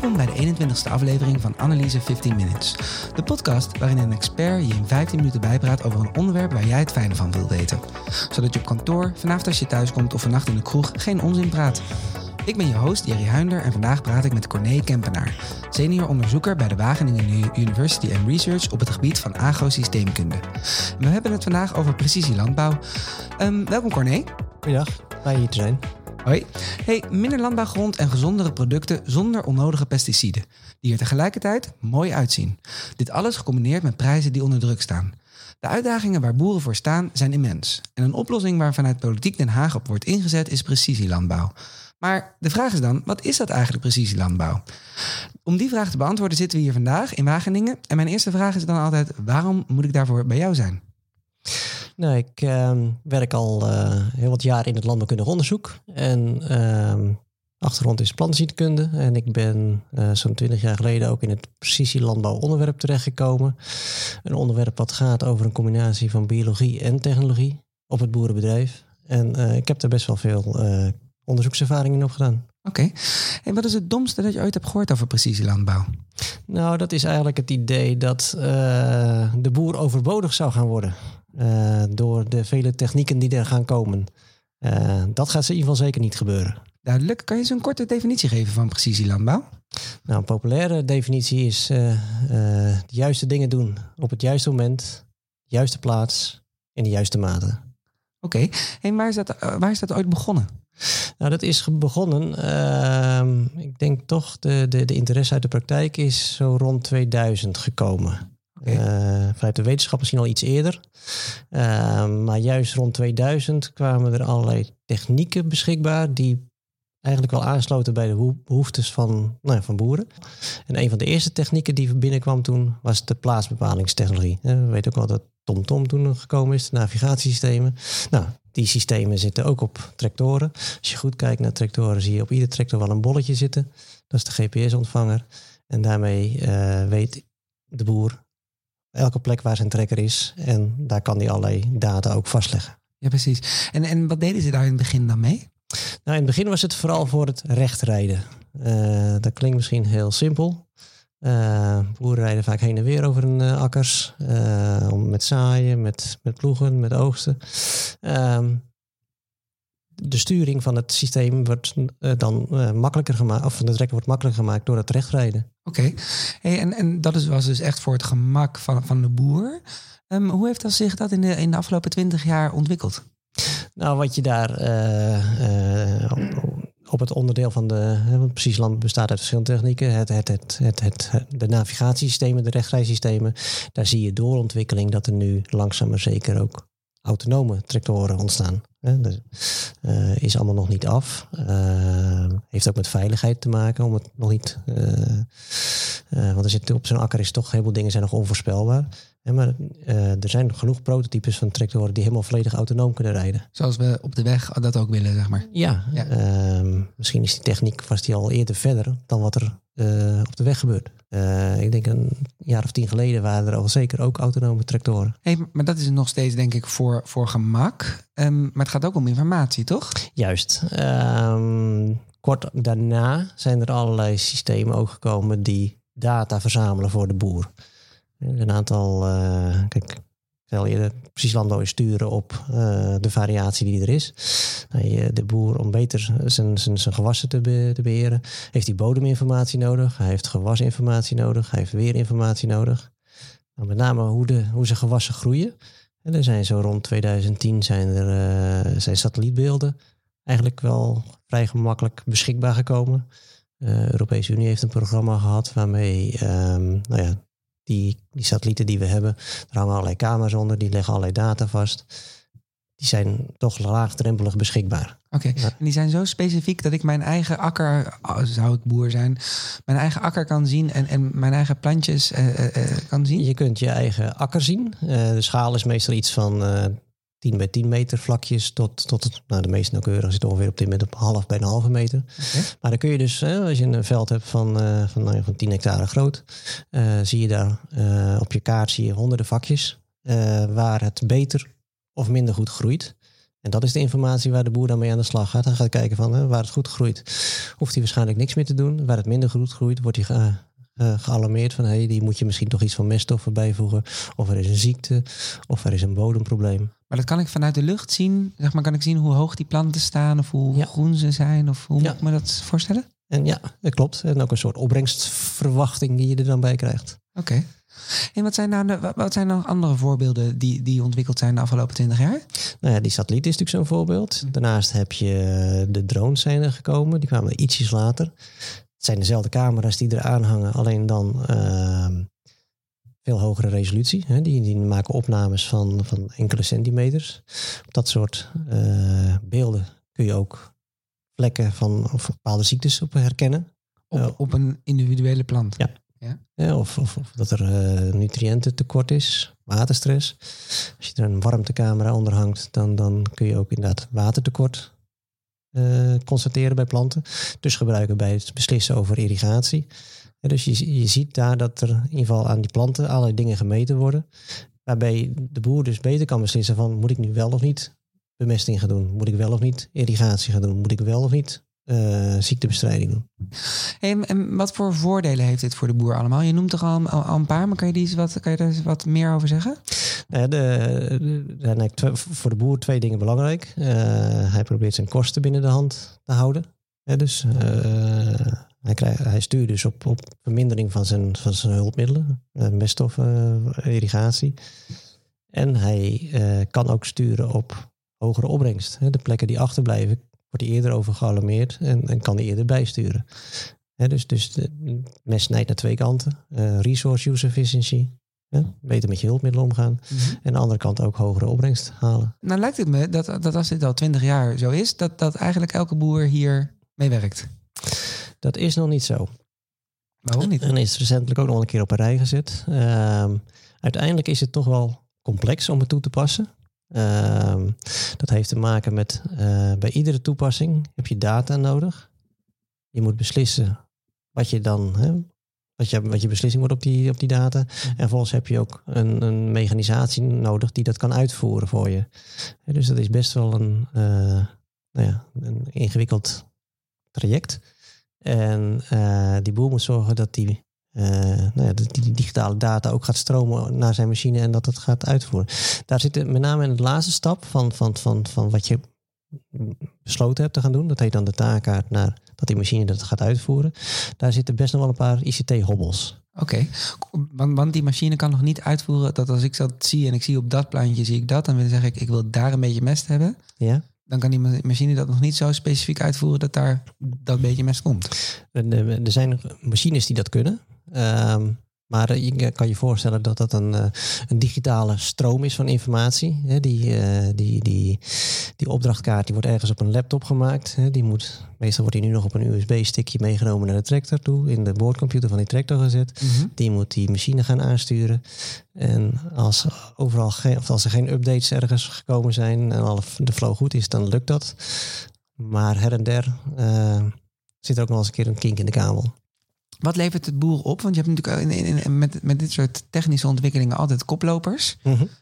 Welkom bij de 21ste aflevering van Analyse 15 Minutes. De podcast waarin een expert je in 15 minuten bijpraat over een onderwerp waar jij het fijne van wilt weten. Zodat je op kantoor, vanavond als je thuis komt of vannacht in de kroeg geen onzin praat. Ik ben je host Jerry Huinder en vandaag praat ik met Corné Kempenaar, senior onderzoeker bij de Wageningen University and Research op het gebied van agrosysteemkunde. We hebben het vandaag over precisielandbouw. Um, welkom Corné. Goedendag, fijn hier te zijn. Hoi. Hey, minder landbouwgrond en gezondere producten zonder onnodige pesticiden, die er tegelijkertijd mooi uitzien. Dit alles gecombineerd met prijzen die onder druk staan. De uitdagingen waar boeren voor staan zijn immens. En een oplossing waar vanuit politiek Den Haag op wordt ingezet is precisielandbouw. Maar de vraag is dan, wat is dat eigenlijk precisielandbouw? Om die vraag te beantwoorden zitten we hier vandaag in Wageningen. En mijn eerste vraag is dan altijd, waarom moet ik daarvoor bij jou zijn? Nou, ik uh, werk al uh, heel wat jaar in het landbouwkundig onderzoek. En uh, achtergrond is plantenziektekunde. En ik ben uh, zo'n twintig jaar geleden ook in het precisielandbouw onderwerp terechtgekomen. Een onderwerp wat gaat over een combinatie van biologie en technologie op het boerenbedrijf. En ik heb er best wel veel onderzoekservaringen op gedaan. Oké. En wat is het domste dat je ooit hebt gehoord over precisielandbouw? Nou, dat is eigenlijk het idee dat de boer overbodig zou gaan worden. Uh, door de vele technieken die er gaan komen. Uh, dat gaat in ieder geval zeker niet gebeuren. Duidelijk. Kan je eens een korte definitie geven van precisielandbouw? Nou, een populaire definitie is uh, de juiste dingen doen op het juiste moment, juiste plaats, in de juiste mate. Oké. Okay. En waar is, dat, waar is dat ooit begonnen? Nou, dat is begonnen. Ehm, ik denk toch, de, de, de interesse uit de praktijk is zo rond 2000 gekomen. Okay. vanuit de wetenschap misschien al iets eerder. Ehm, maar juist rond 2000 kwamen er allerlei technieken beschikbaar die eigenlijk wel aansloten bij de behoeftes van, nou van boeren. En een van de eerste technieken die binnenkwam toen was de plaatsbepalingstechnologie. We weten ook wel dat TomTom toen gekomen is, de navigatiesystemen. Nou, die systemen zitten ook op tractoren. Als je goed kijkt naar tractoren zie je op ieder tractor wel een bolletje zitten. Dat is de GPS-ontvanger. En daarmee uh, weet de boer elke plek waar zijn trekker is. En daar kan hij allerlei data ook vastleggen. Ja, precies. En, en wat deden ze daar in het begin dan mee? Nou, in het begin was het vooral voor het rechtrijden. Uh, dat klinkt misschien heel simpel. Uh, boeren rijden vaak heen en weer over hun uh, akkers. met zaaien, met, met ploegen, met oogsten. Ehm, de sturing van het systeem wordt uh, dan uh, makkelijker gemaakt, of van de trekker wordt makkelijker gemaakt door het rechtrijden. Oké, hey, en, en dat is, was dus echt voor het gemak van, van de boer. Um, hoe heeft dat zich dat in de, in de afgelopen twintig jaar ontwikkeld? Nou, wat je daar uh, op het onderdeel van de. Want precies land bestaat uit verschillende technieken. Het, het, het, het, het, de navigatiesystemen, de rechtrijsystemen. Daar zie je doorontwikkeling dat er nu langzaam maar zeker ook autonome tractoren ontstaan. Uh, is allemaal nog niet af. Uh, heeft ook met veiligheid te maken, om het nog niet. Uh, want er zit op zo'n akker is toch heel veel dingen zijn nog onvoorspelbaar. Ja, maar er zijn genoeg prototypes van tractoren die helemaal volledig autonoom kunnen rijden. Zoals we op de weg dat ook willen, zeg maar. Ja, ja. Ehm, misschien is die techniek was die al eerder verder dan wat er op de weg gebeurt. Ik denk een jaar of tien geleden waren er al zeker ook autonome tractoren. Hey, maar dat is nog steeds denk ik voor, voor gemak. Um, maar het gaat ook om informatie, toch? Juist. Um, kort daarna zijn er allerlei systemen ook gekomen die data verzamelen voor de boer. Een aantal, uh, kijk, Stel je precies landbouw sturen op uh, de variatie die er is. Nou, de boer, om beter zijn, zijn, zijn gewassen te, be, te beheren, heeft hij bodeminformatie nodig. Hij heeft gewasinformatie nodig. Hij heeft weerinformatie nodig. Met name hoe, de, hoe zijn gewassen groeien. En er zijn zo rond 2010 zijn er zijn satellietbeelden eigenlijk wel vrij gemakkelijk beschikbaar gekomen. De uh, Europese Unie heeft een programma gehad waarmee um, nou ja, die, die satellieten die we hebben, daar hangen allerlei camera's onder, die leggen allerlei data vast. Die zijn toch laagdrempelig beschikbaar. Oké, okay. en die zijn zo specifiek dat ik mijn eigen akker, oh, zou ik boer zijn, mijn eigen akker kan zien en, en mijn eigen plantjes uh, uh, kan zien? Je kunt je eigen akker zien. Uh, de schaal is meestal iets van 10 bij 10 meter vlakjes tot, tot nou, de meest nauwkeurig zit ongeveer op dit moment op half bij een halve meter. Okay. Maar dan kun je dus, hè, als je een veld hebt van, uh, van, nou, van 10 hectare groot, uh, zie je daar uh, op je kaart zie je honderden vakjes waar het beter of minder goed groeit. En dat is de informatie waar de boer dan mee aan de slag gaat. Hij gaat kijken van hè, waar het goed groeit, hoeft hij waarschijnlijk niks meer te doen. Waar het minder goed groeit, wordt hij ge, uh, gealarmeerd van hey, die moet je misschien toch iets van meststoffen bijvoegen. Of er is een ziekte, of er is een bodemprobleem. Maar dat kan ik vanuit de lucht zien. Zeg maar, kan ik zien hoe hoog die planten staan of hoe Ja. groen ze zijn? Of hoe Ja. moet ik me dat voorstellen? En ja, dat klopt. En ook een soort opbrengstverwachting die je er dan bij krijgt. Oké. En wat zijn nou de, wa- wat zijn nog andere voorbeelden die, die ontwikkeld zijn de afgelopen twintig jaar? Nou ja, die satelliet is natuurlijk zo'n voorbeeld. Daarnaast heb je eh, de drones zijn er gekomen. Die kwamen ietsjes later. Het zijn dezelfde camera's die eraan hangen, alleen dan ehm, veel hogere resolutie. Hè. Die, die maken opnames van, van enkele centimeters. Op dat soort eh, beelden kun je ook vlekken van of bepaalde ziektes op herkennen. Op, Ja. op een individuele plant? Ja. Ja, of, of, of dat er eh nutriëntentekort is, waterstress. Als je er een warmtecamera onder hangt, dan, dan kun je ook inderdaad watertekort eh, constateren bij planten. Dus gebruiken bij het beslissen over irrigatie. Dus je, je ziet daar dat er in ieder geval aan die planten allerlei dingen gemeten worden. Waarbij de boer dus beter kan beslissen van moet ik nu wel of niet bemesting gaan doen? Moet ik wel of niet irrigatie gaan doen? Moet ik wel of niet eh, ziektebestrijding doen? Hey, en- wat voor voordelen heeft dit voor de boer allemaal? Je noemt er al, al, al een paar, maar kan je, die eens wat, kan je daar eens wat meer over zeggen? Ja, de, de- er twee- voor de boer twee dingen belangrijk. Eh, hij probeert zijn kosten binnen de hand te houden. Dus eh, hij, hij stuurt dus op, op vermindering van zijn, van zijn hulpmiddelen, eh, meststoffen, eh, irrigatie. En hij eh, kan ook sturen op hogere opbrengst. De plekken die achterblijven, wordt hij eerder over gealarmeerd en, en kan hij eerder bijsturen. Hè, dus dus de, mes snijdt naar twee kanten. Resource use efficiency. beter met je hulpmiddelen omgaan. En aan de andere kant ook hogere opbrengst halen. Nou lijkt het me dat, dat als dit al twintig jaar zo is, dat, dat eigenlijk elke boer hier mee werkt. Dat is nog niet zo. Waarom niet? En is recentelijk ook nog een keer op een rij gezet. Ehm, uiteindelijk is het toch wel complex om het toe te passen. Ehm, dat heeft te maken met eh, bij iedere toepassing heb je data nodig. Je moet beslissen wat je dan, hè, wat, je, wat je beslissing wordt op die, op die data. En vervolgens heb je ook een, een mechanisatie nodig die dat kan uitvoeren voor je. Dus dat is best wel een, eh, nou ja, een ingewikkeld traject. En eh, die boer moet zorgen dat die, eh, nou ja, dat die digitale data ook gaat stromen naar zijn machine en dat het gaat uitvoeren. Daar zit het met name in de laatste stap van, van, van, van wat je besloten hebt te gaan doen. Dat heet dan de taakkaart naar dat die machine dat gaat uitvoeren. Daar zitten best nog wel een paar ICT-hobbels. Oké, want, want die machine kan nog niet uitvoeren dat als ik dat zie en ik zie op dat plantje zie ik dat, dan wil zeg ik ik wil daar een beetje mest hebben. Ja? Dan kan die ma- machine dat nog niet zo specifiek uitvoeren dat daar dat beetje mest komt. Eh, Er zijn machines die dat kunnen. Ehm, maar eh, je kan je voorstellen dat dat een, eh, een digitale stroom is van informatie. Die, eh, die, die, die opdrachtkaart die wordt ergens op een laptop gemaakt. Die moet, meestal wordt die nu nog op een USB-stickje meegenomen naar de tractor toe. In de boordcomputer van die tractor gezet. Die moet die machine gaan aansturen. En als, overal geen, of als er geen updates ergens gekomen zijn en al de flow goed is, dan lukt dat. Maar her en der zit er ook nog eens een keer een kink in de kabel. Wat levert het boer op? Want je hebt natuurlijk in, in, in- met, met dit soort technische ontwikkelingen altijd koplopers.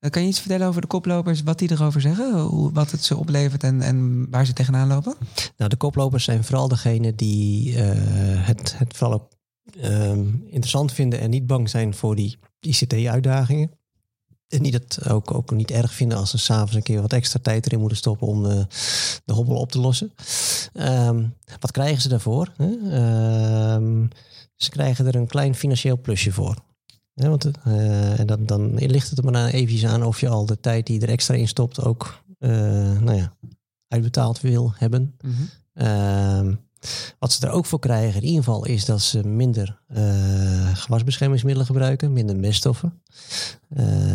Eh, Kan je iets vertellen over de koplopers, wat die erover zeggen? Hoe, wat het ze oplevert en, en waar ze tegenaan lopen? Nou, de koplopers zijn vooral degene die eh, het, het vooral ook ehm, interessant vinden en niet bang zijn voor die ICT-uitdagingen. En die dat ook, ook niet erg vinden als ze s'avonds een keer wat extra tijd erin moeten stoppen om de, de hobbel op te lossen. Ehm, wat krijgen ze daarvoor? Hè? Ehm, ze krijgen er een klein financieel plusje voor. Want, eh, en dan, dan ligt het er maar even aan of je al de tijd die je er extra in stopt ook eh, nou ja, uitbetaald wil hebben. Ehm, wat ze er ook voor krijgen in ieder geval is dat ze minder eh, gewasbeschermingsmiddelen gebruiken, minder meststoffen.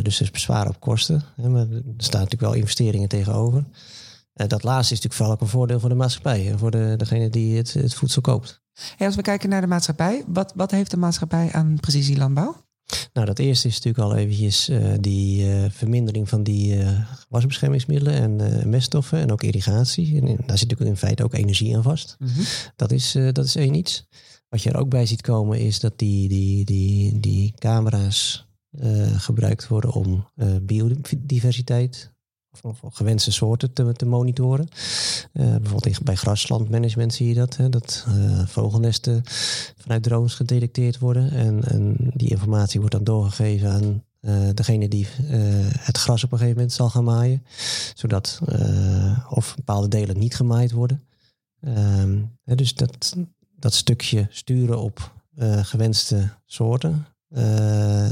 Dus ze besparen op kosten. Hè, maar er staan natuurlijk wel investeringen tegenover. Dat laatste is natuurlijk vooral ook een voordeel voor de maatschappij en voor de, degene die het, het voedsel koopt. Hey, als we kijken naar de maatschappij, wat, wat heeft de maatschappij aan precisielandbouw? Nou, dat eerste is natuurlijk al eventjes eh, die eh, vermindering van die eh wasbeschermingsmiddelen en meststoffen en ook irrigatie. En daar zit natuurlijk in feite ook energie aan vast. Dat is, dat is één iets. Wat je er ook bij ziet komen is dat die, die, die, die camera's gebruikt worden om biodiversiteit of, gewenste soorten te, monitoren. Eh, bijvoorbeeld bij graslandmanagement zie je dat. Hè, dat eh, vogelnesten vanuit drones gedetecteerd worden. En, en die informatie wordt dan doorgegeven aan uh, degene die het gras op een gegeven moment zal gaan maaien. Zodat of bepaalde delen niet gemaaid worden. Ehm, dus dat, dat stukje sturen op gewenste soorten,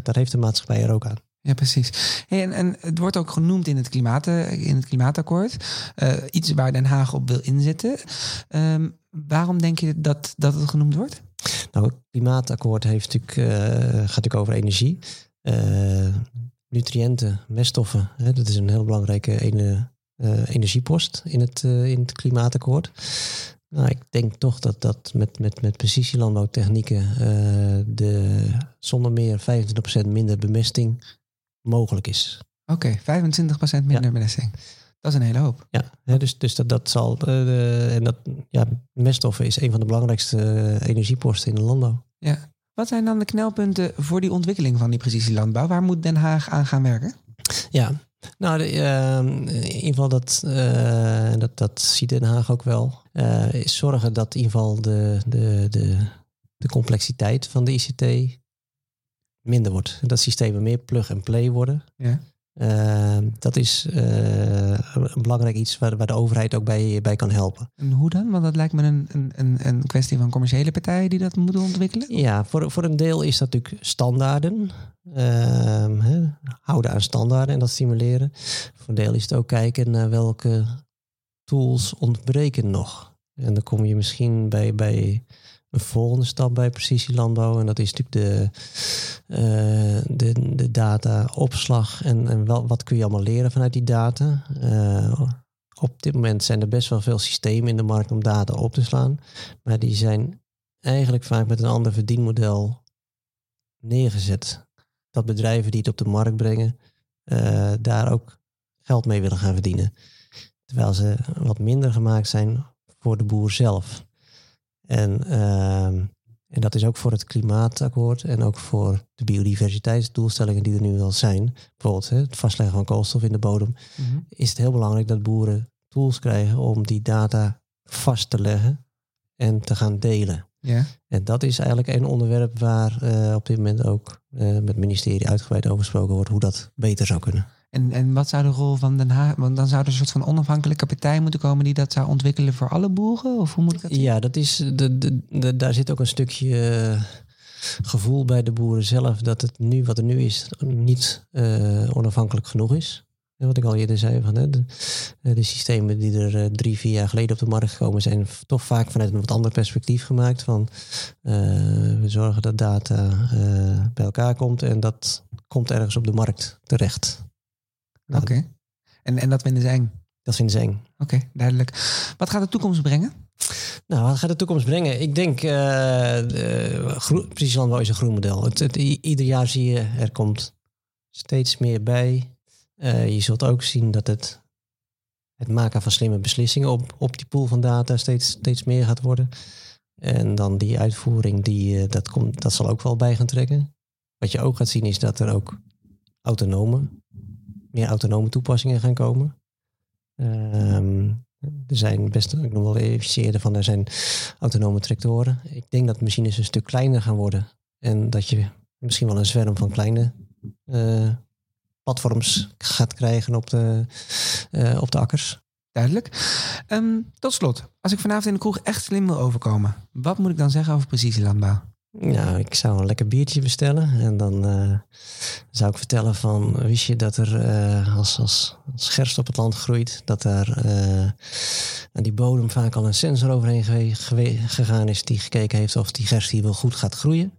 daar heeft de maatschappij er ook aan. Ja, precies. en, en het wordt ook genoemd in het, klimaat, in het klimaatakkoord. Uh, iets waar Den Haag op wil inzetten. Um, waarom denk je dat, dat het genoemd wordt? Nou, het klimaatakkoord heeft natuurlijk, uh, gaat natuurlijk over energie. Nutriënten, meststoffen. Hè, dat is een heel belangrijke ene, energiepost in het, in het klimaatakkoord. Nou, ik denk toch dat dat met, met, met precisielandbouwtechnieken de zonder meer 25% minder bemesting mogelijk is. Oké, 25% minder ja. belasting. Dat is een hele hoop. Ja, dus, dus dat, dat zal. Uh, en dat, ja, meststoffen is een van de belangrijkste uh, energieposten in de landbouw. Ja. Wat zijn dan de knelpunten voor die ontwikkeling van die precisielandbouw? Waar moet Den Haag aan gaan werken? Ja, nou, de, uh, in ieder geval dat, dat, dat ziet Den Haag ook wel. is zorgen dat in ieder geval de, de, de, de complexiteit van de ICT minder wordt. Dat systemen meer plug and play worden. Ja. Uh, dat is uh, een belangrijk iets waar, waar, de overheid ook bij, bij kan helpen. En hoe dan? Want dat lijkt me een, een, een kwestie van commerciële partijen die dat moeten ontwikkelen. Ja, voor, voor een deel is dat natuurlijk standaarden. Uh, houden aan standaarden en dat stimuleren. Voor een deel is het ook kijken naar welke tools ontbreken nog. En dan kom je misschien bij, bij een volgende stap bij precisielandbouw. En dat is natuurlijk de, uh, de, de dataopslag. En, en wel, wat kun je allemaal leren vanuit die data. Uh, op dit moment zijn er best wel veel systemen in de markt om data op te slaan. Maar die zijn eigenlijk vaak met een ander verdienmodel neergezet. Dat bedrijven die het op de markt brengen, uh, daar ook geld mee willen gaan verdienen. Terwijl ze wat minder gemaakt zijn voor de boer zelf. En, ehm, en dat is ook voor het klimaatakkoord en ook voor de biodiversiteitsdoelstellingen die er nu wel zijn. Bijvoorbeeld hè, het vastleggen van koolstof in de bodem. Mhm. Is het heel belangrijk dat boeren tools krijgen om die data vast te leggen en te gaan delen. Ja. En dat is eigenlijk een onderwerp waar uh, op dit moment ook uh, met het ministerie uitgebreid over gesproken wordt, hoe dat beter zou kunnen. En, en wat zou de rol van Den Haag... Want dan zou er een soort van onafhankelijke partij moeten komen... die dat zou ontwikkelen voor alle boeren? Of hoe moet ik dat Ja, dat is, de, de, de, daar zit ook een stukje eh, gevoel bij de boeren zelf... dat het nu, wat er nu is, niet uh, onafhankelijk genoeg is. En wat ik al eerder zei, van, hè, de, eh, systemen die er drie, vier jaar geleden op de markt gekomen zijn... toch vaak vanuit een wat ander perspectief gemaakt. Van, we zorgen dat data bij elkaar komt... en dat komt ergens op de markt terecht. Oké. En, en dat vinden ze eng? Dat vinden ze eng. Oké, duidelijk. Wat gaat de toekomst brengen? Nou, wat gaat de toekomst brengen? Ik denk, uh, precies landbouw is een groenmodel. Het, het, ieder jaar zie je, er komt steeds meer bij. Uh, je zult ook zien dat het, het maken van slimme beslissingen op, op die pool van data steeds, steeds meer gaat worden. En dan die uitvoering, die, dat, komt, dat zal ook wel bij gaan trekken. Wat je ook gaat zien is dat er ook autonome meer autonome toepassingen gaan komen. Um, er zijn best, nog wel even van, er zijn autonome tractoren. Ik denk dat machines een stuk kleiner gaan worden. En dat je misschien wel een zwerm van kleine uh, platforms gaat krijgen op de, uh, op de akkers. Duidelijk. Um, tot slot, als ik vanavond in de kroeg echt slim wil overkomen, wat moet ik dan zeggen over precisielandbouw? Nou, ik zou een lekker biertje bestellen. En dan uh, zou ik vertellen van, wist je dat er uh, als, als, als gerst op het land groeit, dat daar aan die bodem vaak al een sensor overheen gegaan is die gekeken heeft of die gerst hier wel goed gaat groeien.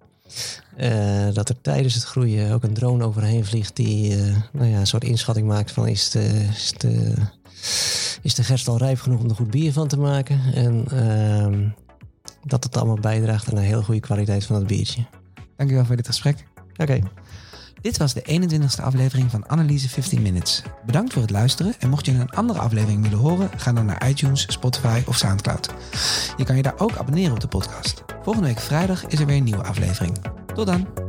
dat er tijdens het groeien ook een drone overheen vliegt die nou ja, een soort inschatting maakt van is de, is de, is de gerst al rijp genoeg om er goed bier van te maken. En ehm, dat het allemaal bijdraagt aan een heel goede kwaliteit van het biertje. Dankjewel voor dit gesprek. Oké. Dit was de 21ste aflevering van Analyse 15 Minutes. Bedankt voor het luisteren en mocht je een andere aflevering willen horen, ga dan naar iTunes, Spotify of Soundcloud. Je kan je daar ook abonneren op de podcast. Volgende week vrijdag is er weer een nieuwe aflevering. Tot dan!